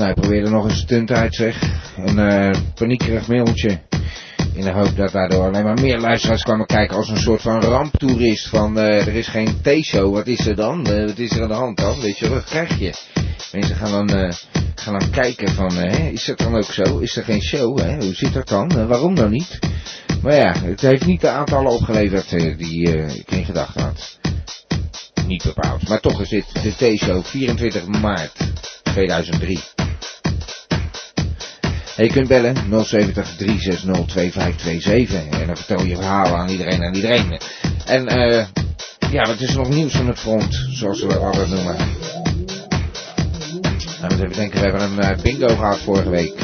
Nou, ik probeerde nog een stunt uit, zeg. Een eh, paniekerig mailtje. In de hoop dat daardoor alleen maar meer luisteraars kwamen kijken als een soort van ramptoerist. Van eh, er is geen T-show, wat is er dan? Eh, wat is er aan de hand dan? Weet je, wat krijg je? Mensen gaan dan, gaan dan kijken van, eh, is het dan ook zo? Is er geen show? Hè? Hoe zit dat dan? Waarom dan niet? Maar ja, het heeft niet de aantallen opgeleverd die ik in gedachten had. Niet bepaald. Maar toch is dit de T-show 24 maart 2003. En je kunt bellen 070 360 2527 en dan vertel je verhalen aan iedereen en iedereen. En eh ja, wat is er nog nieuws van het front, zoals we dat altijd noemen. Nou, even denken, we hebben een eh, bingo gehad vorige week.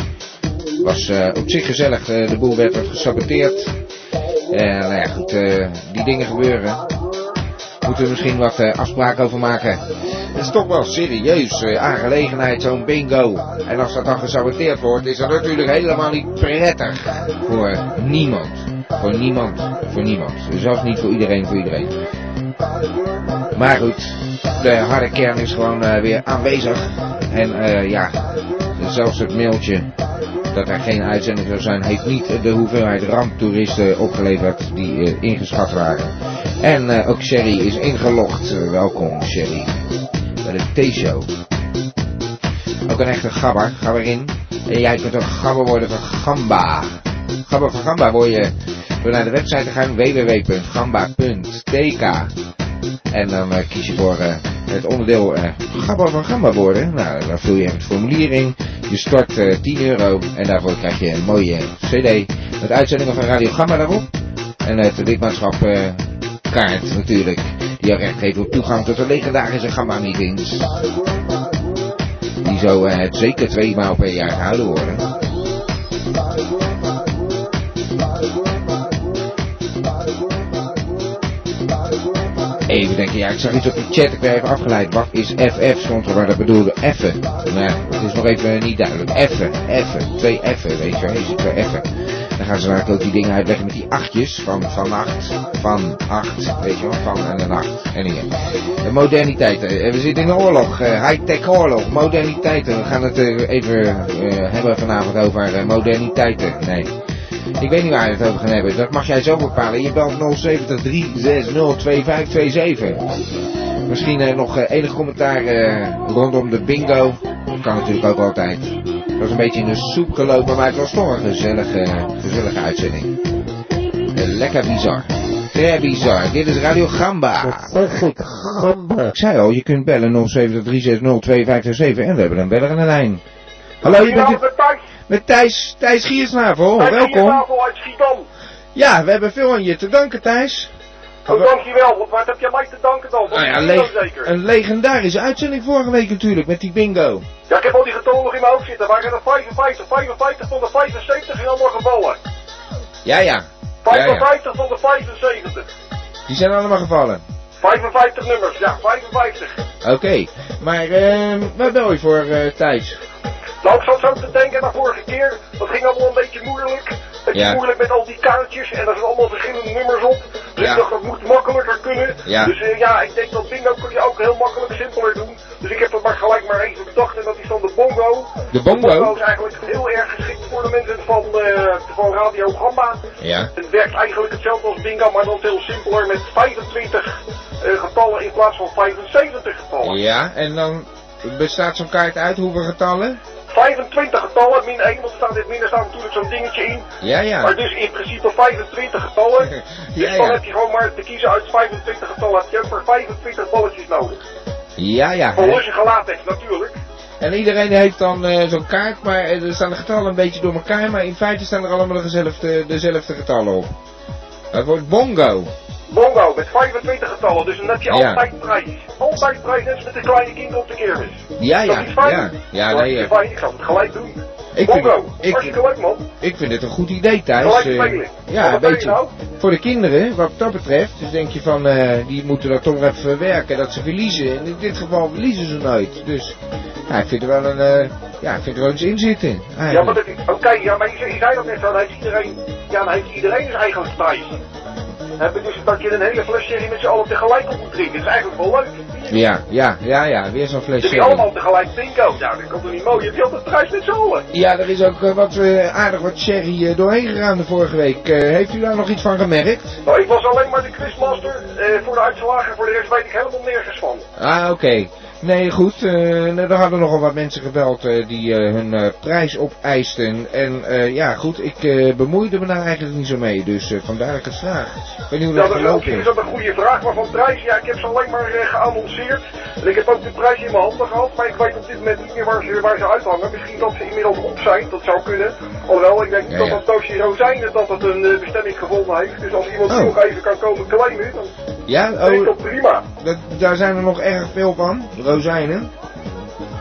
Was eh, op zich gezellig, eh, de boel werd gesaboteerd. En nou ja, goed, eh, die dingen gebeuren. Moeten we misschien wat afspraken over maken. Het is toch wel serieus eh, aangelegenheid, zo'n bingo. En als dat dan gesaboteerd wordt, is dat natuurlijk helemaal niet prettig. Voor niemand. Voor niemand. Voor niemand. Zelfs niet voor iedereen, voor iedereen. Maar goed, de harde kern is gewoon eh, weer aanwezig. En eh, ja, zelfs het mailtje dat er geen uitzending zou zijn, heeft niet de hoeveelheid ramptoeristen opgeleverd die ingeschat waren. En ook Sherry is ingelogd. Welkom Sherry. Bij de T-show. Ook een echte gabber. Ga erin. En jij kunt ook gabber worden van Gamba. Gabber van Gamba word je door naar de website te gaan www.gamba.tk En dan eh, kies je voor eh, het onderdeel eh, Gabber van Gamba worden. Nou, dan vul je het formulier in. Je stort eh, 10 euro en daarvoor krijg je een mooie cd met uitzendingen van Radio Gamba daarop. En het lidmaatschap kaart natuurlijk. Die recht geeft op toegang tot de legendarische Gamba meetings. Die zo eh, zeker twee maal per jaar gehouden worden. Even denken, ja, ik zag iets op de chat, ik werd even afgeleid. Wat is FF? Stond er, maar dat bedoelde effen. Nou, het is nog even niet duidelijk. Effen, effen, twee effen, weet je het twee effen. Dan gaan ze eigenlijk ook die dingen uitleggen met die achtjes van, van acht, van acht, weet je wel, van en een acht. En. De moderniteiten, Eh, we zitten in een oorlog, eh, high-tech oorlog, moderniteiten. We gaan het eh, even hebben vanavond over moderniteiten. Nee. Ik weet niet waar we het over gaan hebben. Dat mag jij zo bepalen. Je belt 070 360 2527. Misschien nog enig commentaar rondom de bingo. Dat kan natuurlijk ook altijd. Dat is een beetje in de soep gelopen, maar het was toch een gezellige, gezellige uitzending. Eh, lekker bizar. Très bizar. Dit is Radio Gamba. Zeg ik, gamba. Ik zei al, je kunt bellen 070 360 2527 en we hebben een beller aan de lijn. Hallo, je bent met Thijs. met Thijs, Thijs Giersnavel. Thijs Welkom. Giersnavel uit Schiedam. Ja, we hebben veel aan je te danken, Thijs. Oh, dankjewel. Want wat heb jij mij te danken dan? Nou ja, leg- zeker. een legendarische uitzending vorige week natuurlijk, met die bingo. Ja, ik heb al die getallen nog in mijn hoofd zitten. Waren er 55, 55 van de 75 en allemaal gevallen. Ja, ja. Ja, ja. 55 van de 75. Die zijn allemaal gevallen. 55 nummers, ja, 55. Oké, maar ehm waar bel je voor, eh Thijs? Nou, ik zat zo te denken naar vorige keer. Dat ging allemaal een beetje moeilijk. Beetje Ja. moeilijk met al die kaartjes. En er zijn allemaal verschillende nummers op. Dus Ja. ik dacht, dat moet makkelijker kunnen. Ja. Dus eh, ja, ik denk dat bingo kun je ook heel makkelijk simpeler doen. Dus ik heb dat maar gelijk maar even bedacht. En dat is dan de bongo. De bongo? bongo is eigenlijk heel erg geschikt voor de mensen van, eh, van Radio Gamba. Ja. Het werkt eigenlijk hetzelfde als bingo, maar dan veel simpeler met 25 eh, getallen in plaats van 75 getallen. Ja, en dan bestaat zo'n kaart uit hoeveel getallen? 25 getallen, min 1, want er staat het midden staat natuurlijk zo'n dingetje in. Ja, ja. Maar dus in principe 25 getallen. Dus Ja, dan ja. heb je gewoon maar te kiezen uit 25 getallen. Je ook maar 25 balletjes nodig. Ja, ja. Los je gelaten natuurlijk. En iedereen heeft dan eh, zo'n kaart, maar eh, er staan de getallen een beetje door elkaar, maar in feite staan er allemaal dezelfde, dezelfde getallen op. Dat wordt bongo. Bongo met 25 getallen, dus dan heb je Ja. altijd prijs. Altijd prijs, net als met de kleine kinderen op de kermis. Ja, ja, ja. Ja, nee, eh, ik zou het gelijk doen. ik vind, Bongo, ik, hartstikke leuk man. ik vind het een goed idee, Thijs. Gelijk spelen. ja, een ben je beetje. nou? Voor de kinderen, wat dat betreft, dus denk je van, eh, die moeten dat toch even verwerken, dat ze verliezen. En in dit geval verliezen ze nooit. Dus, ja, ik vind er wel een, eh, ja, ik vind er wel iets in zitten. Ja, maar eigenlijk. oké, ja, maar je, je zei dat net zo, dan heeft iedereen, ja, dan heeft iedereen zijn eigen prijs. Heb je dus dat je een hele fles sherry met z'n allen tegelijk op moet drinken. Dat is eigenlijk wel leuk. Ja, ja, ja, ja, weer zo'n fles Dus die sherry. allemaal tegelijk bingo. Nou, dat komt toch niet mooi. Je hebt altijd prijs met z'n allen. Ja, er is ook eh, wat eh, aardig wat sherry eh, doorheen gegaan de vorige week. Heeft u daar nog iets van gemerkt? Nou, ik was alleen maar de quizmaster voor de uitslagen. Voor de rest weet ik helemaal nergens van. Ah, oké. Nee, goed. nou, er hadden nogal wat mensen gebeld eh, die eh, hun prijs opeisten. En ja, goed, ik bemoeide me daar eigenlijk niet zo mee. Dus vandaar dat ik het vraag. Ik weet niet hoe Ja, dat dat is, gelopen is is. ook een goede vraag. Maar van prijs, ja, ik heb ze alleen maar geannonceerd. En ik heb ook de prijs in mijn handen gehad. Maar ik weet op dit moment niet meer waar ze, waar ze uithangen. Misschien dat ze inmiddels op zijn. Dat zou kunnen. Alhoewel, ik denk Ja, dat ja. dat doosje rozijnen dat het een bestemming gevonden heeft. Dus als iemand Oh. nog even kan komen claimen, dan Ja, is oh, dat prima. dat, daar zijn er nog erg veel van. Rozijnen.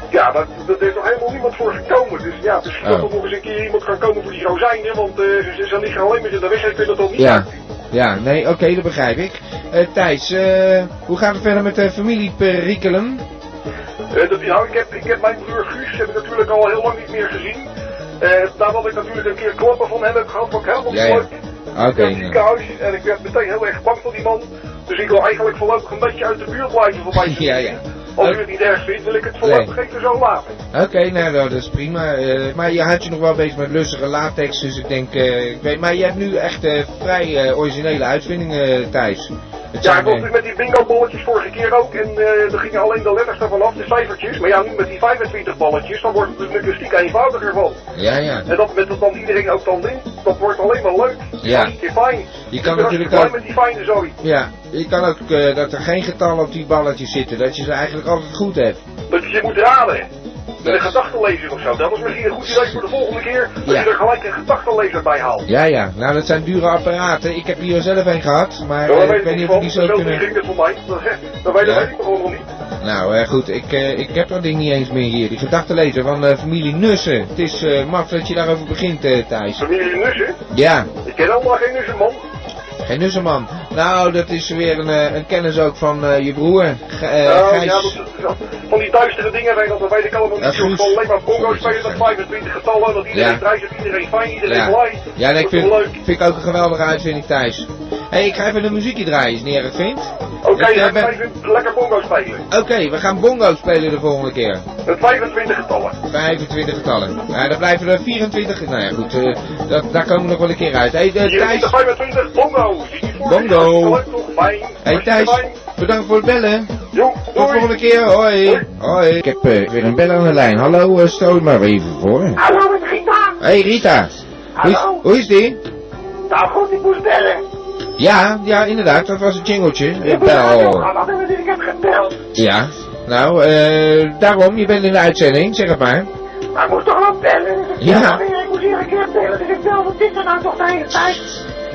Ja, dat, dat heeft nog helemaal niemand voor gekomen. Dus ja, misschien dat Oh. er nog eens een keer iemand kan komen voor die rozijnen. Want eh, ze, ze liggen alleen maar in de weg. Ik vind dat toch niet Ja. Ja, nee, oké, dat begrijp ik. Eh, Thijs, eh, hoe gaat het verder met de familieperikelen? Dat, nou, ik, heb, ik heb mijn broer Guus heb ik natuurlijk al heel lang niet meer gezien. Eh nadat ik natuurlijk een keer klappen van hem heb gehad, wat ik helemaal Ja, ja. Oké, in het nou. ziekenhuis en ik werd meteen heel erg bang voor die man. Dus ik wil eigenlijk voorlopig een beetje uit de buurt blijven van mij. Ja, ja. Als u het niet erg vindt, wil ik het voorlopig even zo laten. Oké, nou, nou, dat is prima. Eh, maar je houdt je nog wel bezig met lustige latex, dus ik denk, eh, ik weet, maar je hebt nu echt eh, vrij originele uitvindingen, Thijs. Ja, ik was eh, dus met die bingo bolletjes vorige keer ook en eh er gingen alleen de letters ervan af, de cijfertjes. Maar ja, nu met die 25 balletjes, dan wordt het dus met muziek eenvoudiger van. ja, ja. En dat met dat dan iedereen ook dan wint, dat wordt alleen maar leuk. Ja. Fijn. Je kan natuurlijk ook, met die fijne zooi. ja, je kan ook eh, dat er geen getallen op die balletjes zitten, dat je ze eigenlijk altijd goed hebt. Dat je ze moet raden. Met een gedachtenlezer of zo. Dat is misschien een goed idee voor de volgende keer. Dat Ja. je er gelijk een gedachtenlezer bij haalt. Ja, ja, nou dat zijn dure apparaten. Ik heb hier zelf een gehad, maar Ja, eh, ik weet niet of die zo kunnen... ging het voor mij. Dat, weet, Ja. ik nog allemaal niet. Nou, eh, goed, ik, eh, ik heb dat ding niet eens meer hier. Die gedachtenlezer van familie Nussen. Het is maf dat je daarover begint, Thijs. Familie Nussen. Ja, Ik ken helemaal geen Nussen, man. geen Nussenman. Nou, dat is weer een, eh, een kennis ook van eh, je broer, eh, Nou, Gijs. ja, dat, van die duistere dingen, weet, dat, dat weet ik allemaal niet. Zo Guus. van alleen maar bongo spelen, dat 25 getallen, dat iedereen Ja. iedereen fijn, iedereen Ja. blij. Ja, nee, ik vind, vind ik ook een geweldige uitvinding, Thijs. Hé, hey, ik ga even een muziekje draaien, als je het niet erg vindt. Oké, Ik, eh, dan ben- ga even lekker bongo spelen. Oké, we gaan bongo spelen de volgende keer. Met 25 getallen. 25 getallen. Ja, dan blijven er 24. Nou ja, goed, eh, dat, daar komen we nog wel een keer uit. Hé, hey, 24, Thijs. 25, bongo. Bongo. hey, Thijs. Bedankt voor het bellen. Jo, Tot de volgende keer. Hoi. Hoi. Hoi. Ik heb weer een bel aan de lijn. Hallo, uh, stel het maar even voor. Hallo, met Rita. Hé, hey, Rita. Hoe is, Hallo. hoe is die? Nou goed, ik moest bellen. Ja, ja, inderdaad. Dat was een jingletje. Ik Bel. ik heb gebeld. Ja. Nou, eh, daarom. Je bent in de uitzending. Zeg het maar. Maar ik moest toch wel bellen. Ja. ik moest hier een keer bellen. Dus ik bel, wat is er nou toch de hele tijd?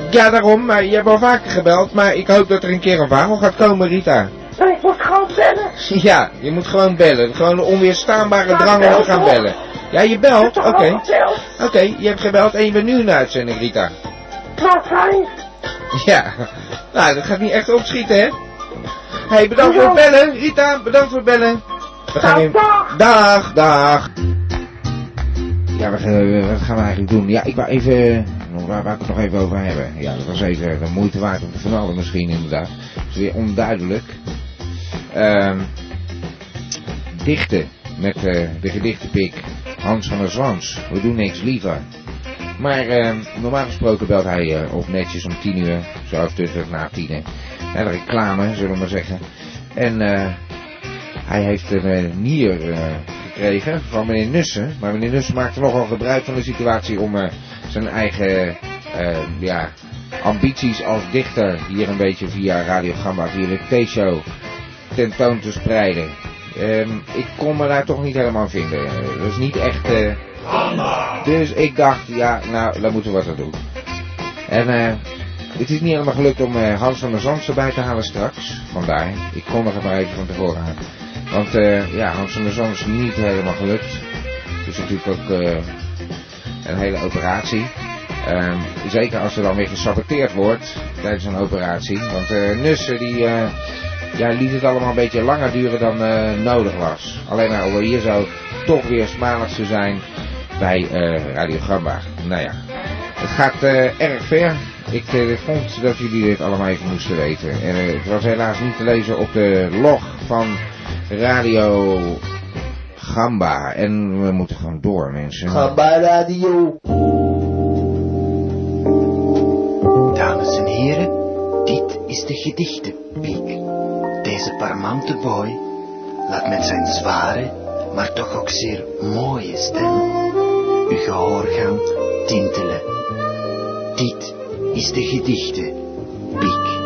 Ja, daarom. Maar je hebt al vaker gebeld. Maar ik hoop dat er een keer een verhaal gaat komen, Rita. Nee, ik moest gewoon bellen. Ja, je moet gewoon bellen. Gewoon een onweerstaanbare drang om te gaan bellen. Ja, je belt? Oké. Oké, je hebt gebeld en je bent nu in de uitzending, Rita. Nou, fijn. Ja. Nou, dat gaat niet echt opschieten, hè? Hé, hey, bedankt voor het bellen. Rita, bedankt voor het bellen. We gaan weer... dag. Dag. Ja, wat, gaan- wat gaan we eigenlijk doen? Ja, ik wou even... nog- Waar wou ik het nog even over hebben? Ja, dat was even de moeite waard om te vermelden misschien, inderdaad. Het is weer onduidelijk. Ehm dichten met eh, de gedichtenpik Hans van der Zwans. We doen niks liever. Maar ehm, normaal gesproken belt hij eh, netjes om 10 uur, zo tussen na 10 uur. Reclame, zullen we maar zeggen. En eh, hij heeft een eh, nier eh, gekregen van meneer Nussen. Maar meneer Nussen maakte nogal gebruik van de situatie om zijn eigen ja, ambities als dichter hier een beetje via Radio Gamba, via de T-show tentoon te spreiden. Ehm, ik kon me daar toch niet helemaal vinden. Dat is niet echt... dus ik dacht, ja, nou, daar moeten we wat aan doen. En eh, het is niet helemaal gelukt om eh, Hans van der Zand erbij te halen straks. Vandaar, ik kondig het maar even van tevoren. Want eh, ja, Hans van der Zand is niet helemaal gelukt. Het is natuurlijk ook een hele operatie. Ehm, zeker als er dan weer gesaboteerd wordt tijdens een operatie. Want Nussen die ja, liet het allemaal een beetje langer duren dan nodig was. Alleen maar om hier zo toch weer smalig te zijn bij eh Radio Gamba. Nou ja, het gaat eh, erg ver. Ik eh, vond dat jullie dit allemaal even moesten weten. En het was helaas niet te lezen op de log van Radio Gamba. En we moeten gewoon door, mensen. Gamba Radio. Dames en heren, dit is de gedichtenpiek. Deze parmante boy laat met zijn zware, maar toch ook zeer mooie stem uw gehoorgang tintelen. Dit is de gedichtenpiek.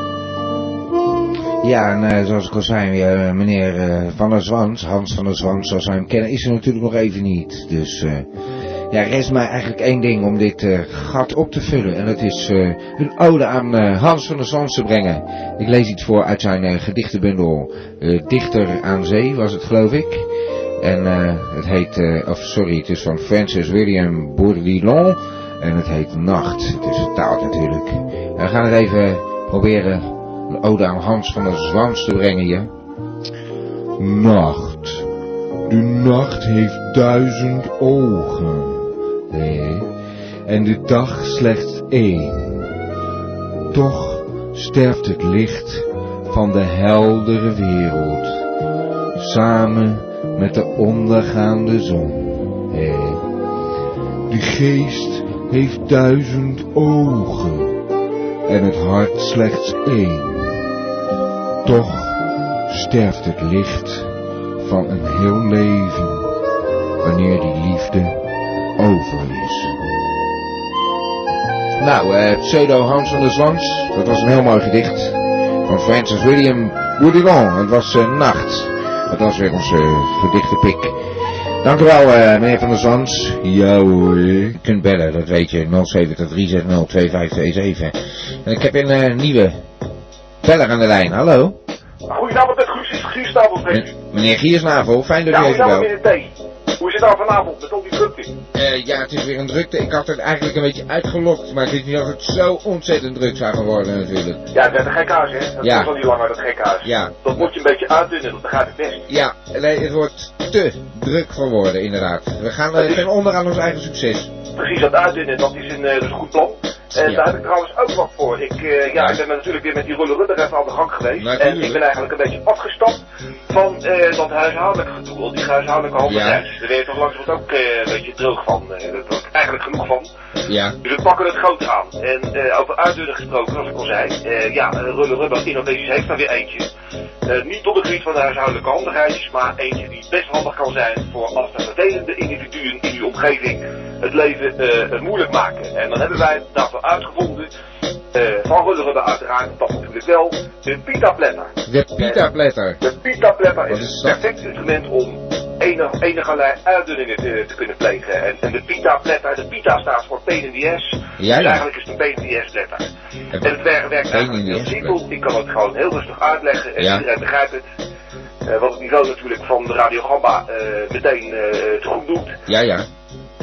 Ja, en eh, zoals ik al zei, eh, meneer eh, Van der Zwans, Hans van der Zwans, zoals wij hem kennen, is er natuurlijk nog even niet. Dus ja, rest mij eigenlijk één ding om dit gat op te vullen. En dat is een ode aan Hans van der Zwans te brengen. Ik lees iets voor uit zijn gedichtenbundel Dichter aan Zee, was het geloof ik. En eh, het heet, eh, of sorry, het is van Francis William Bourdillon. En het heet Nacht. Het is vertaald natuurlijk. We gaan het even proberen een ode aan Hans van der Zwans te brengen hier. Nacht. De nacht heeft duizend ogen. Nee. En de dag slechts één. Toch sterft het licht van de heldere wereld. Samen met de ondergaande zon. Nee. De geest heeft duizend ogen. En het hart slechts één. Toch sterft het licht van een heel leven wanneer die liefde over is. Nou, eh, pseudo Hans van der Zwans, dat was een heel mooi gedicht van Francis William Bourdillon. Het was eh, Nacht. Dat was weer onze uh, gedichtenpik. Dank u wel, eh, meneer van der Zwans. Ja hoor. Je kunt bellen, dat weet je. 070 En ik heb een eh, nieuwe beller aan de lijn. Hallo? Goedenavond, met Guus. M- meneer Giersnavel, fijn dat Ja, u even goedenavond belt. Is het nou vanavond met al die drukte? Eh, ja, het is weer een drukte. Ik had het eigenlijk een beetje uitgelokt, maar ik wist niet dat het zo ontzettend druk zou gaan worden natuurlijk. Ja, het werd een gek huis, hè? Dat Ja. is al niet langer, dat gek huis. Ja. Dat moet je een beetje uitdunnen, dat begrijp ik best. Ja, nee, het wordt te druk voor woorden, inderdaad. We gaan uh, ten onder aan ons eigen succes. Precies, dat uitdunnen, dat is een, eh, dat is een goed plan. En Ja. daar heb ik trouwens ook wat voor. Ik, eh, ja, Ja. ik ben natuurlijk weer met die Rulle Rudder even aan de gang geweest. Natuurlijk. En ik ben eigenlijk een beetje afgestapt van eh, dat huishoudelijke gedoe, die huishoudelijke handigheid. Daar ben je toch langzamerhand ook eh, een beetje droog van. Eh, daar heb ik eigenlijk genoeg van. Ja, Dus we pakken het groter aan. En eh, over uitdunnen gesproken, zoals ik al zei. eh, ja, eh, Rulle Rubber Innovaties heeft daar weer eentje. Eh, niet op het gebied van de huishoudelijke handigheidjes, maar eentje die best handig kan zijn voor als de vervelende individuen in uw omgeving het leven eh, moeilijk maken. En dan hebben wij daarvoor uitgevonden, eh, van Rulle Rubber uiteraard, dat natuurlijk wel, de Pita de pita-pletter. De Pita Platter Wat is is een perfect instrument om enig, enigerlei uitdunningen te, te kunnen plegen. En, en de Pita Platter, de Pita staat voor ass. Ja, Dus eigenlijk is het een ass letter. En het werkt, eigenlijk heel simpel. Ik kan het gewoon heel rustig uitleggen en Ja. iedereen begrijpt het. Eh, wat het niveau natuurlijk van de Radio Gamba eh, meteen eh, te goed doet. Ja, ja.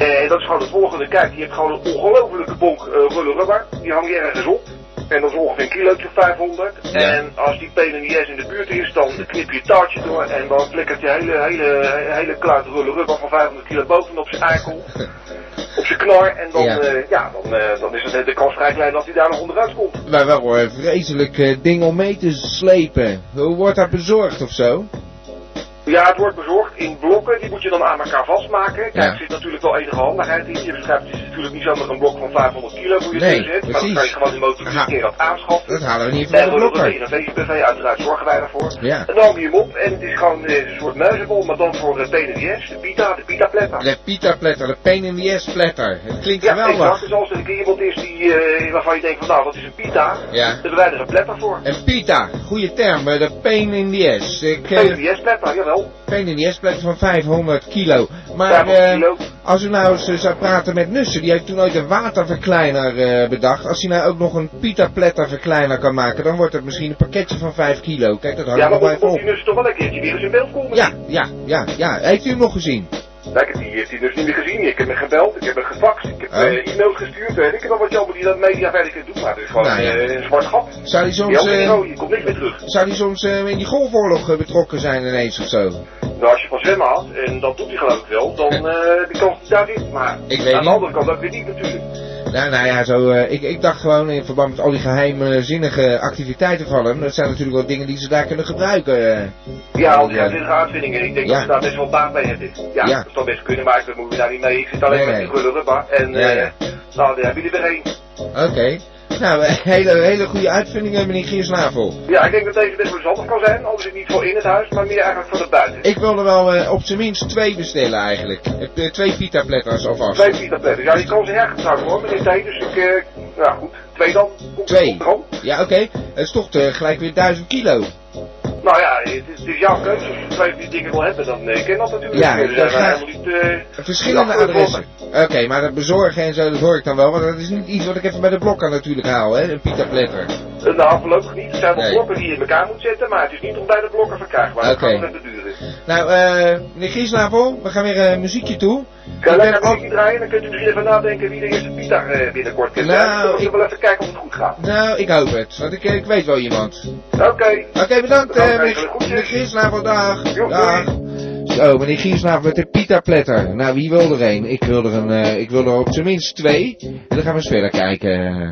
En dat is gewoon het volgende. Kijk, je hebt gewoon een ongelofelijke bonk uh, rulle rubber. Die hang je ergens op. En dat is ongeveer een kilootje of 500. Ja. En als die pain in de buurt is, dan knip je het taartje door. En dan flikkert je hele, hele, hele kluit rulle rubber van 500 kilo bovenop zijn eikel. op zijn knor. En dan, Ja. ja. ja, dan, eh, dan is het de kans vrij klein dat hij daar nog onderuit komt. Maar wel een vreselijk eh, ding om mee te slepen. Hoe wordt dat bezorgd of zo? Ja, het wordt bezorgd in blokken. Die moet je dan aan elkaar vastmaken. Kijk, Ja. er zit natuurlijk wel enige handigheid in. Je begrijpt, het is natuurlijk niet zomaar een blok van 500 kilo hoe je Nee. Maar dan kan je gewoon die motor een keer dat aanschaffen. Dat halen we niet van En de in een BV uiteraard zorgen wij daarvoor. Ja. En dan hang je hem op en het is gewoon eh, een soort muizenbol, maar dan voor de PNDS, de pita, de pita pletter. De pita-pletter, de pain in the ass pletter. Het klinkt Ja, exact. geweldig. Dus als er een keer iemand is die, eh, waarvan je denkt van nou, dat is een pita, Ja. dan hebben wij er een pletter voor. En pita, goede term, eh, de pain in the ass. Ik, eh, Jawel. wel. PNDS-pletter van 500 kilo. Maar 500 eh, kilo. als u nou eens eh, zou praten met Nussen, die heeft toen ooit een waterverkleiner eh, bedacht. Als hij nou ook nog een pita-pletter verkleiner kan maken, dan wordt het misschien een pakketje van 5 kilo. Kijk, dat houdt Ja, nog maar wel moet, even moet die dus toch wel een keertje weer eens in beeld komen? Ja, ja, ja, ja. Heeft u hem nog gezien? Nou, ik heb die, heeft die dus niet meer gezien. Ik heb hem gebeld, ik heb hem gefaxt, ik heb Oh. e-mails gestuurd. Weet ik heb wel wat jammer die dat media verder kunt doen. Maar is gewoon Nou, ja. eh, een zwart gat. Zou hij soms, eh, je komt niks meer terug. zou die soms eh, in die golfoorlog betrokken zijn ineens of zo? Nou, als je van zwemmen had, en dat doet hij geloof ik wel, dan die kans daar zit. Maar Ik weet aan niet. de andere kant ook weer niet natuurlijk. Nou, nou ja, zo, eh, ik, ik dacht gewoon in verband met al die geheimzinnige activiteiten van hem, dat zijn natuurlijk wel dingen die ze daar kunnen gebruiken. eh. Ja, al die uitzendingen uitvindingen. Ik denk Ja. dat ze daar best wel baat bij hebben. Ja, Ja. dat zou best kunnen, maar ik moet daar niet mee. Ik zit alleen Nee, met nee. die gulle rubber. En Ja, eh nou, daar hebben jullie er één. Oké. Nou, hele, hele goede uitvindingen, meneer Giersnavel. Ja, ik denk dat deze best wel verstandig kan zijn. Al is het niet voor in het huis, maar meer eigenlijk voor de buiten. Ik wil er wel eh, op zijn minst twee bestellen eigenlijk. Eh, twee pita-pletters alvast. Twee pita-pletters. Ja, die kan ze hergebruiken hoor, meneer T. Dus ik, eh, nou goed, twee dan. Komt Twee. Ja, oké. Het is toch gelijk weer 1000 kilo. Nou ja, het is, jouw keuze. Als je die dingen wil hebben, dan eh, ken dat natuurlijk. Ja, dat zijn gaat- helemaal niet... eh, Verschillende adressen. Oké, maar dat bezorgen en zo, dat hoor ik dan wel. Want dat is niet iets wat ik even bij de blokker natuurlijk haal, hè. Een pita-pletter. eh, nou, voorlopig niet. Er zijn wel Nee. blokken die je in elkaar moet zetten, maar het is niet om bij de blokken verkrijgbaar. Oké. duren. Nou, eh, meneer Giesnavel, we gaan weer een muziekje toe. Ga Ik lekker ben een draaien, dan kunt u misschien even nadenken wie de eerste pita eh, binnenkort kan Nou. Dan ik- wel even kijken of het goed gaat. Nou, ik hoop het. Want ik, ik weet wel iemand. Oké. Oké, bedankt, eh, Bedankt, meneer, groetjes. meneer Giesnavel. Dag. Jo, Dag. Zo, meneer Giesnavel met de pita-pletter. Nou, wie wil er een? Ik wil er, een, eh, ik wil er op zijn minst twee. En dan gaan we eens verder kijken.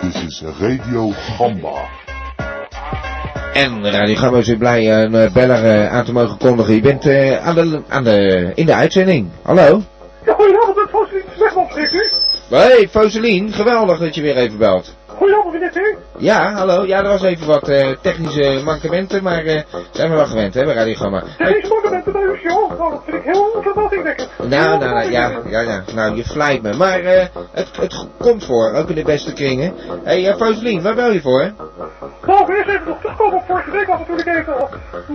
Dit is Radio Gamba. En Radio Gamma is weer blij een eh, beller eh, aan te mogen kondigen. Je bent eh, aan de, aan de, in de uitzending. Hallo? Ja, goedenavond, met Foselien Smegman spreekt u. Hey, Foselien. Geweldig dat je weer even belt. Goedenavond, meneer T. Ja, hallo. Ja, er was even wat eh, technische mankementen, maar eh, zijn we wel gewend, hè, bij Radio Gamma. Deze makkelijke bij uw show, nou, dat vind ik heel verbazingwekkend. Nou, nou, nou, ja, ja, ja, nou, je vlijt me. Maar eh, het, het komt voor, ook in de beste kringen. Hé, hey, Foselien, waar bel je voor? Nou, eerst even nog terugkomen op vorige week was natuurlijk even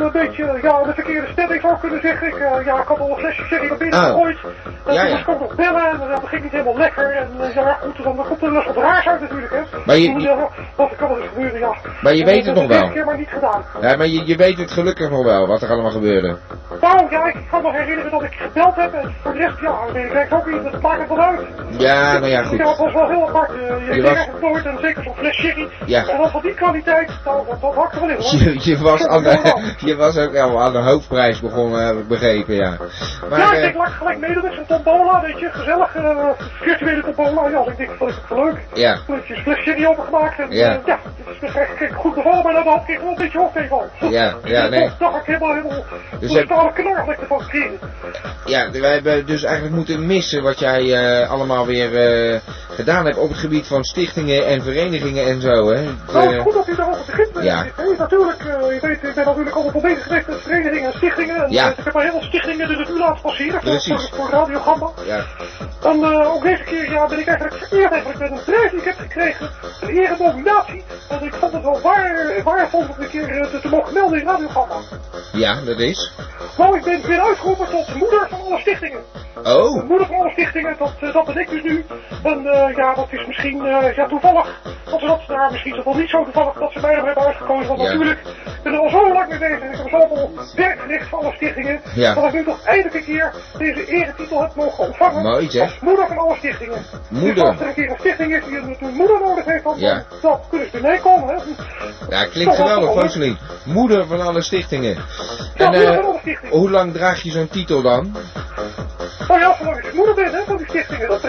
een beetje, ja, de verkeerde stemming zou kunnen zeggen. Ik, eh, ja, ik had al een flesje sherry naar binnen Oh. gegooid. En Ja, toen ja. moest ik ook nog bellen en ja, dat ging niet helemaal lekker. En eh, ja, goed, dan komt er dus wat raars uit natuurlijk, hè. Maar je- Toen, ja, dat kan wel eens gebeuren, ja. Maar je En weet het nog ik wel. keer maar niet gedaan. Ja, maar je, je weet het gelukkig nog wel, wat er allemaal gebeurde. Nou, ja, ik kan me herinneren dat ik gebeld heb en voor de rest, ja, weet ik ook niet, dat maakt het wel uit. Ja, nou ja, goed. Ja, het was wel heel apart. eh, je Je was- echt nooit en zeker zo'n fles sherry. Ja. En dan van die kwaliteit, wel hoor. Je, je, was aan de, je was ook al aan de hoofdprijs begonnen, heb ik begrepen, ja. Maar, ja, ik eh, denk, laat ik gelijk meedoen met zo'n tombola, weet je, gezellig, eh, virtuele tombola. Ja, ik denk, dat is het wel leuk. ja. Flesjes fles sherry opengemaakt en Ja. ja, ja het is echt goed bevallen, maar dan had ik wel een beetje hoofdtegenval. Ja, ja, nee. Dat dacht ik helemaal, helemaal, Dus heb- ik ervan gekregen. Ja, wij hebben dus eigenlijk moeten missen wat jij eh, allemaal weer eh, gedaan hebt op het gebied van stichtingen en verenigingen en zo, hè. Het, Nou, eh, goed dat u ja. Ja. Ik, natuurlijk, eh, je weet, ik ben natuurlijk wel bezig geweest met verenigingen en stichtingen. En, Ja. ik heb al heel veel stichtingen de revue laten passeren voor, Precies. voor, voor Radio Gamba. ja. En eh, ook deze keer ja, ben ik eigenlijk vereerd eigenlijk met een prijs die ik heb gekregen. Een eredominatie. En ik vond het wel waar, waardevol om een keer eh, te, te mogen melden in Radio Gamba. ja, dat is. Nou, ik ben weer uitgeroepen tot moeder van alle stichtingen. Oh, Moeder van alle stichtingen, dat, dat ben ik dus nu. En ja, dat is misschien ja, toevallig. Dat ze dat, nou, misschien is het wel niet zo toevallig dat ze er hebben uitgekozen. Want Ja. natuurlijk, ik ben er al zo lang mee bezig. En ik heb zoveel werk verricht voor alle stichtingen. Ja. Dat ik nu toch eindelijk een keer deze eretitel heb mogen ontvangen. Mooi. Als moeder van alle stichtingen. Moeder. Dus als er een keer een stichting is die een, moeder nodig heeft, dan, Ja. dan kunnen ze ermee komen. Hè. ja, klinkt geweldig, Foselien. Moeder van alle stichtingen. Ja, En moeder eh, van alle stichtingen. hoe lang draag je zo'n titel dan? Nou ja, zolang ik moeder ben hè, van die stichtingen, dat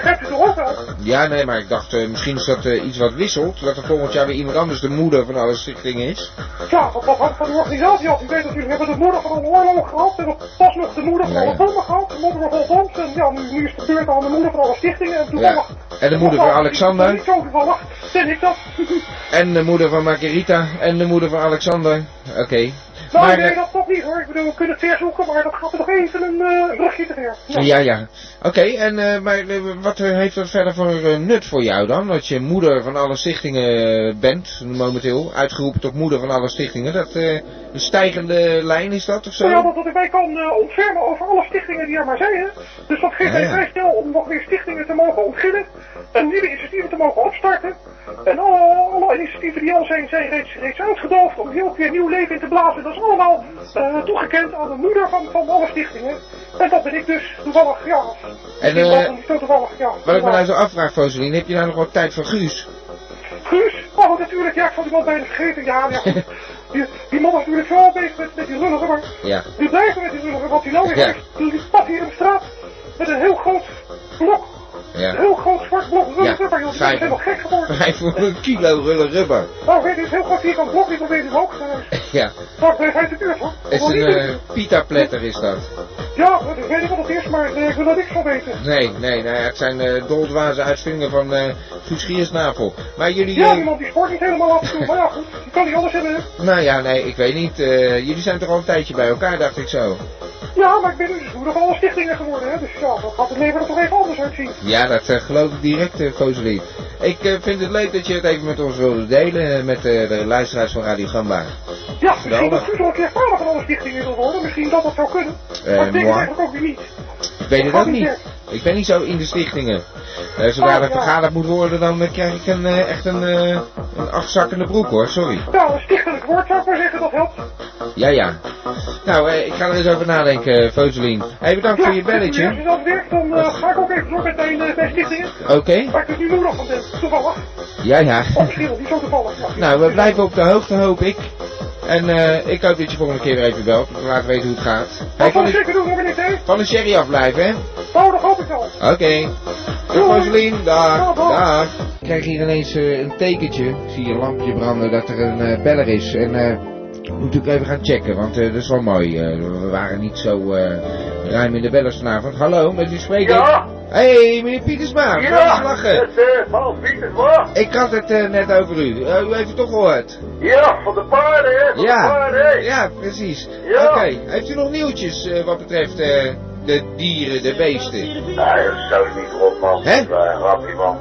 wel. Ja, nee, maar ik dacht eh, misschien is dat eh, iets wat wisselt. Dat er volgend jaar weer iemand anders de moeder van alle stichtingen is. Ja, dat, dat hangt van de organisatie af. U weet natuurlijk, we hebben de moeder van alle oorlog gehad. We hebben pas nog de moeder van Ja, alle ja. bommen gehad. De moeder van alle bombs. En ja, nu, nu is de beurt aan de moeder van alle stichtingen. En toevallig... En de moeder van Alexander. Zo ik dat. En de moeder van Margarita. En de moeder van Alexander. Oké. Nou, Maar, nee, eh, dat toch niet. hoor. Ik bedoel, we kunnen het zoeken, maar dat gaat er nog even een uh, rugje te ver. Ja, ja. Oké, en uh, maar uh, wat heeft dat verder voor nut voor jou dan? Dat je moeder van alle stichtingen bent, momenteel, uitgeroepen tot moeder van alle stichtingen. Dat een stijgende lijn is dat of zo? Nou ja, dat, dat ik mij kan ontfermen over alle stichtingen die er maar zijn. Hè? Dus dat geeft mij ja, ja. vrij snel om nog weer stichtingen te mogen ontginnen. En nieuwe initiatieven te mogen opstarten. En alle initiatieven die al zijn, zijn reeds, reeds uitgedoofd om heel weer nieuw leven in te blazen. Dat is allemaal uh, toegekend aan de moeder van, van alle stichtingen. En dat ben ik dus toevallig, ja. En uh, toevallig, ja. Wat ik me nou zo afvraag, Foselien, heb je nou nog wat tijd voor Guus? Guus? Oh, natuurlijk, ja, ik vond hem al bijna vergeten. Ja, ja. Die, die man was natuurlijk zo bezig met, met die lullige, maar ja. die blijft met die lullige, wat hij nou weer ja. heeft. Die staat hier de straat met een heel groot blok ja. Heel groot zwart blok rubber, joh. Dat is helemaal gek geworden. Vijf voor een kilo rullen rubber. Nou, weet je, het is heel groot vierkant blok, die probeert het ook. ja. Maar hij heeft het duur, hoor. Het is een uh, pita-pletter, is dat. Ja, ik weet niet wat het is, maar uh, ik wil er niks van weten. Nee, nee, nee, het zijn uh, doldwaze uitvindingen van uh, Maar jullie... Ja, iemand die sport niet helemaal af en toe, maar ja, goed, je kan niet alles hebben. Nou ja, nee, ik weet niet. Jullie zijn toch al een tijdje bij elkaar, dacht ik zo. Ja, maar ik ben dus moeder van alle stichtingen geworden, hè. Dus ja, dat gaat het leven er toch even anders uitzien. Ja, dat uh, geloof ik direct, uh. Ik uh, vind het leuk dat je het even met ons wilde delen, met de luisteraars van Radio Gamba. Ja, misschien dat nog een keer vader van alle stichtingen wil worden. Misschien dat dat zou kunnen. maar ik denk het eigenlijk ook weer niet. Ik weet het ook niet. Ik ben niet zo in de stichtingen. Uh, zodra oh, er vergaderd moet worden, dan uh, krijg ik een, uh, echt een, een achtzakkende broek hoor, sorry. Nou, een stichtelijk woord zou ik maar zeggen, dat helpt. Ja, ja. Nou, ik ga er eens over nadenken, Foselien. Hey, bedankt ja, voor je belletje. Als je dat werkt, dan ga ik ook even door met mijn, mijn stichtingen. Oké. Okay. Waar ik dus nu nog ben, toevallig. Ja, ja. Of misschien niet zo toevallig. Ja. Nou, we blijven op de hoogte, hoop ik. En uh, ik hoop dat je volgende keer weer even belt. Laat weten hoe het gaat. Hey, van, de, doen, nog niet, hè? van de sherry afblijven, hè? Oh, dat hoop ik wel. Oké. Okay. Rosalien. Dag. Dag. Ik krijg hier ineens uh, een tekentje. Ik zie een lampje branden dat er een uh, beller is. En uh, moet ik even gaan checken, want dat is wel mooi. we waren niet zo ruim in de bellers vanavond. Hallo, met u spreken? Ja. Hé, hey, meneer Pietersma, ja, lachen. het is Paul Pietersma. Ik had het net over u. U heeft het toch gehoord? Ja, van de paarden, hè? Van ja. de paarden, Ja, precies. Ja. Oké, okay. heeft u nog nieuwtjes wat betreft de dieren, de beesten? Nee, dat zou niet erop, man. Hè? Grapje, man.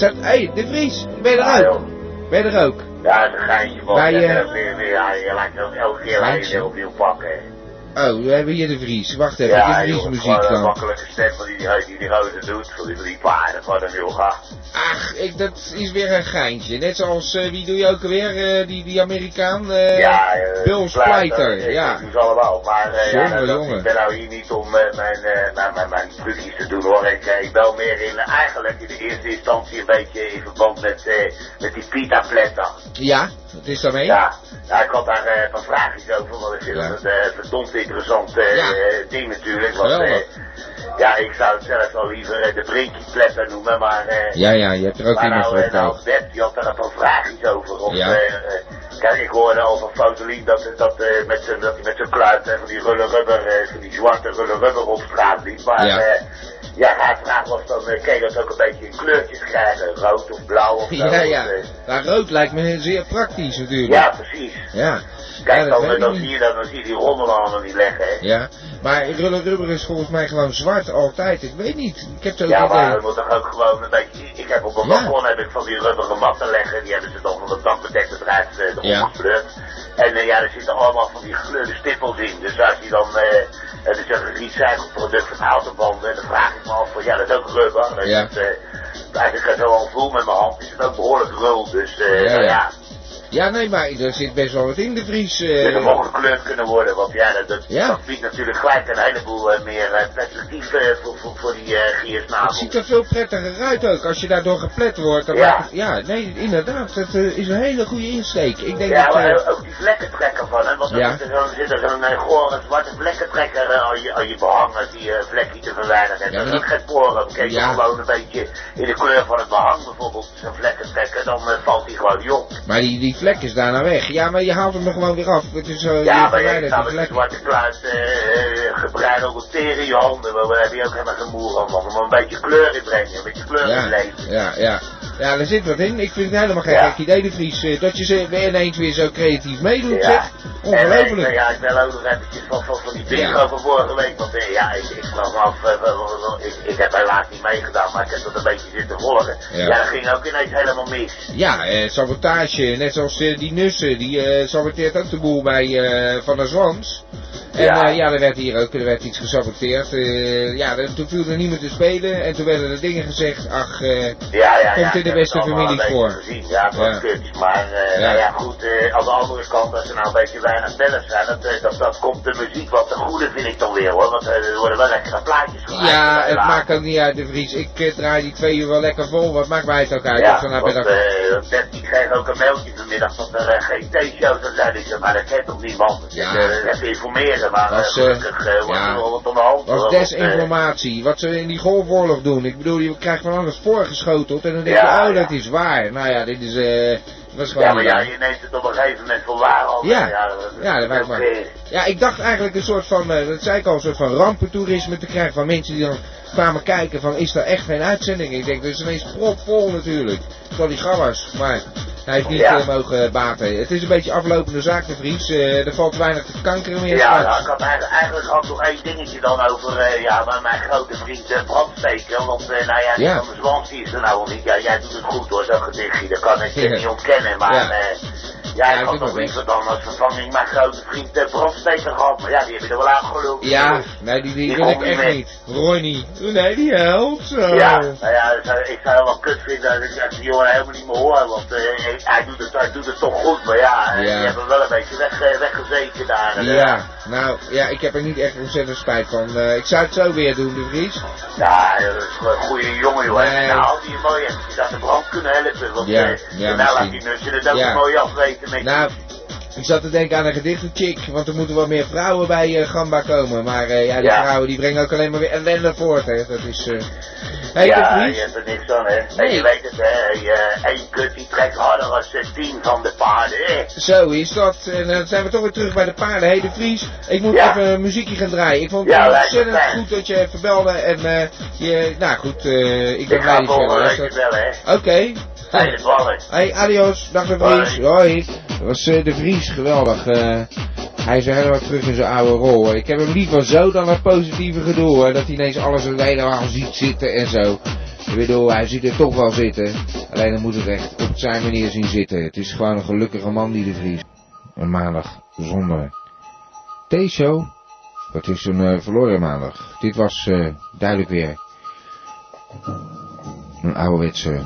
Hé, hey, de Vries, ben je er ook? Ben je er ook? Ja, een geintje. Bij, ja, uh, weer, weer, ja, je lijkt ook elke keer je opnieuw pakken. Oh, we hebben hier de Vries. Wacht even, ja, Vries joh, muziek dan. een makkelijke stem van die, die, die, die gozer doet, van die drie paarden van hem, joh. Ach, ik, dat is weer een geintje. Net zoals, uh, wie doe je ook alweer, uh, die, die Amerikaan? Uh, ja, Bill Splijter, ja. Ik doe ze allemaal, maar jongen, ja, jongen. ik ben nou hier niet om mijn, mijn, mijn, mijn trucjes te doen hoor. Ik, ik bel meer in, eigenlijk in de eerste instantie een beetje in verband met, met die pita pletter. Ja, wat is daarmee? Ja, nou, ik had daar uh, wat vraagjes over, want ik vind Ja. een verdomd interessant uh, Ja. ding natuurlijk. Want, eh, ja, ik zou het zelf wel liever eh, de Brinkie-pletter noemen, maar... eh, Ja, ja, je hebt er ook iemand nou, voor eh, nou. Bert, die had daar een paar vraagjes over. Of, Ja. eh, eh, kijk, ik hoorde al van Fotelien dat, dat, eh, met zijn dat hij met zijn kluit eh, van die rulle rubber, eh, van die zwarte rulle rubber op straat liep. Maar Ja. Ja, haar vraag was dan, kan je dat ook een beetje in kleurtjes krijgen? Rood of blauw of zo? Ja, ja. Maar rood lijkt me zeer praktisch natuurlijk. ja, precies. Ja. Kijk, Ja, dat dan, eh, dan zie je dat, dan zie je die rommel allemaal niet leggen, hè. Ja, maar rulle rubber is volgens mij gewoon zwart altijd. Ik weet niet. Ik heb zo'n Ja, maar idee. het moet toch ook gewoon een beetje... Ik heb op mijn Ja. balkon heb ik van die rubberen matten leggen. Die hebben ze dan van de dakbedekte bedrijf uh, Ja. En eh, ja, er zitten allemaal van die gekleurde stippels in. Dus als je dan... eh het is een gerecycled product van autobanden. Dan vraag ik me af van... Ja, dat is ook rubber. Dat Ja. is, eh, als ik er zo al voel met mijn hand, is het ook behoorlijk rul. Dus eh Ja, nou ja. Ja, nee, maar er zit best wel wat in de Vries. het mag gekleurd kunnen worden. Want ja, dat, dat, Ja. biedt natuurlijk gelijk een heleboel eh, meer eh, perspectief eh, voor, voor, voor die eh giersnavel. Het ziet er veel prettiger uit ook. Als je daardoor geplet wordt. Dan Ja. het- ja, nee, inderdaad. Dat is een hele goede insteek. Ik denk Ja, dat... maar ook die vlekkentrekker van hem, want Ja. er zit er zo'n- uh, gore zwarte vlekkentrekker uh, aan, je, aan je behang, als die uh, vlekje te verwijderen. En Ja, dat is geen poren. Kijk je gewoon een beetje in de kleur van het behang bijvoorbeeld, zo'n vlekkentrekker, dan uh, valt die gewoon niet op. maar die, die vlek is daarna weg. Ja, maar je haalt hem er gewoon weer af. Het is zo, Ja, maar kan die met zwarte kluit uh, gebreidelde teren in je handen. Maar daar heb je ook helemaal geen moer aan. Moet een beetje kleur in brengen. Een beetje kleur in Ja, het leven. ja, ja. Ja, er zit wat in. Ik vind het helemaal geen Ja. gek idee, de Vries. eh, dat je ze weer ineens weer zo creatief meedoet, Ja. zeg. En eh, Ongelooflijk. ja, ik wil ook nog eventjes van, van, van die bingo Ja. van vorige week. Want eh, ja, ik, ik af, eh, ik, ik heb helaas niet meegedaan, maar ik heb dat een beetje zitten volgen. Ja. Ja, dat ging ook ineens helemaal mis. Ja, eh, sabotage. Net zoals eh, die Nussen. Die eh, saboteert ook de boel bij eh, Van der Zwans. En Ja. ja. ja, er werd hier ook er werd iets gesaboteerd. Eh, ja, er- toen viel er niemand te spelen. En toen werden er dingen gezegd. Ach, eh, Ja, ja, ja. Komt in de beste beetje voor. Gezien. Ja, Ja. kut. Maar eh. Nou ja, goed, eh, aan de andere kant, als er nou een beetje weinig bellers zijn, dat, eh, dat, dat komt de muziek wat te goede, vind ik dan weer hoor. Want eh, er worden wel lekkere plaatjes gemaakt. ja, Eh, het maakt ook niet uit, de Vries. Ik eh, draai die twee uur wel lekker vol. Wat maakt mij het ook uit? Ja, want bij dat- eh, Bert die kreeg ook een mailtje vanmiddag dat er eh, geen theeshow zou zijn. Ik zei, maar dat kent toch niemand? Ja. Ik eh, even informeren, maar eh, Was, eh, gelukkig eh, was ja. hand. was eh, desinformatie. Wat ze in die golfoorlog doen. Ik bedoel, je krijgt van alles voorgeschoteld. En dan denk Ja, je, oh, dat is waar. Nou ja, dit is, eh, dat is gewoon Ja, maar ja, je neemt het op een gegeven moment voor waar al. Ja. ja, dat, Ja, dat. Ja, ik dacht eigenlijk een soort van, eh, dat zei ik al, een soort van rampentoerisme te krijgen van mensen die dan kwamen kijken van, is er echt geen uitzending? Ik denk, dat is ineens propvol natuurlijk. Terwijl die gabbers, maar hij heeft niet Ja. mogen baten. Het is een beetje aflopende zaak, de Vries. Eh, er valt weinig te kankeren meer Ja, nou, straks. ik had eigenlijk, eigenlijk had nog één dingetje dan over eh, ja, maar mijn grote vriend uh, Brandsteken. Want nou ja, die Ja. van de is er nou al niet. Ja, jij doet het goed hoor, zo'n gedichtje. Dat kan ik je Ja. niet ontkennen. Maar Ja. ik had nog liever dan als vervanging mijn grote vriend uh, Brandsteken gehad. Maar ja, die heb je er wel aangeluld. Ja, nee, die, die Die wil ik echt niet. Ronnie, nee, die helpt zo. Ja, nou ja, ik zou- zou wel kut vinden als ik die jongen helemaal niet meer hoor. Want eh, hij, doet het, hij doet het toch goed. Maar ja, eh, Ja. die hebben wel een beetje weg, eh, weggezeten daar. Eh, Ja, nou, ja, ik heb er niet echt ontzettend spijt van. Eh, ik zou het zo weer doen, de Vries. Ja, dat is een goede jongen, joh. Nou had hij je mooi eventjes aan de brand kunnen helpen. Want Ja, eh, ja, nou laat die nussen het ook Ja. mooi afweten met Nou, ik zat te denken aan een gedichtenchick, want er moeten wel meer vrouwen bij eh, Gamba komen. Maar eh, ja, die Ja. vrouwen die brengen ook alleen maar weer ellende voort, hè. Dat is... eh Hey, ja, de je hebt er niks aan, hè. En Nee. je weet het, hè. één kut die trekt harder als tien van de paarden, hè. Zo is dat. En dan zijn we toch weer terug bij de paarden. Hey, de Vries, ik moet Ja. even een muziekje gaan draaien. Ik vond het Ja, ontzettend goed dat je even belde. En je, nou goed, ik ben blij dat je hè. Oké. Hele ballen. Hey, adios. Dag de Vries. Hoi. Dat was de Vries, geweldig. Eh, hij is helemaal terug in zijn oude rol. Ik heb hem liever zo dan het positieve gedoe. Dat hij ineens alles helemaal ziet zitten en zo. Ik bedoel, hij ziet er toch wel zitten. Alleen dan moet het echt op zijn manier zien zitten. Het is gewoon een gelukkige man die de Vries. Een maandag zonder T-show. Dat is een eh, verloren maandag. Dit was eh, duidelijk weer een ouderwetse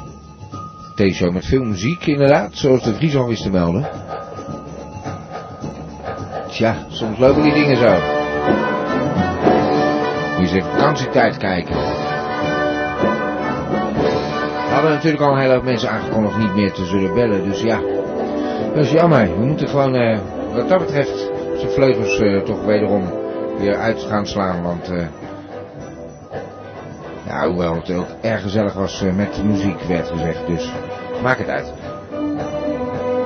T-show met veel muziek inderdaad, zoals de Vries al wist te melden. Tja, soms lopen die dingen zo. Je eens even vakantietijd kijken. We hadden natuurlijk al een hele hoop mensen aangekondigd niet meer te zullen bellen, dus ja. Dat is jammer. We moeten gewoon, eh, wat dat betreft, zijn vleugels eh, toch wederom weer uit gaan slaan, want... ja, hoewel het ook erg gezellig was met de muziek, werd gezegd, dus maak het uit.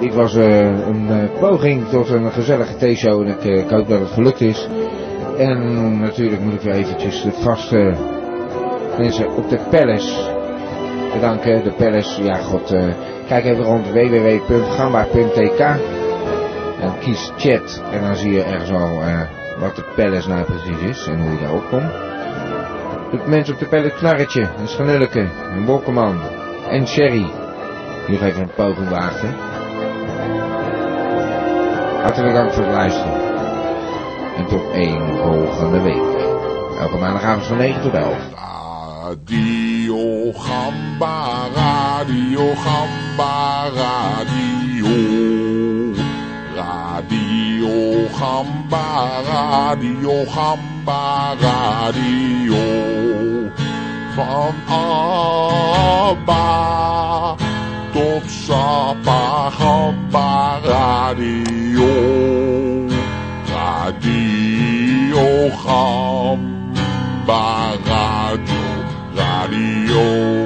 Dit was eh, een eh, poging tot een gezellige theeshow en ik, eh, ik hoop dat het gelukt is. En natuurlijk moet ik weer eventjes de vaste mensen op de Palace bedanken. De Palace, ja god, kijk even rond www.gamba.tk en kies chat en dan zie je ergens al wat de Palace nou precies is en hoe je daarop komt. De mensen op de Palace Knarretje, en Schanulleke, en Bokkeman en Sherry. Nog even een poging waagde. Hartelijk dank voor het luisteren. En tot één volgende week. Elke maandagavond van 9 tot 11. Radio Gamba, Radio Gamba, Radio. Radio Gamba, Radio Gamba, Radio. Van Abba tot Sapa Gamba Radio. Radio Gamba Radio. Radio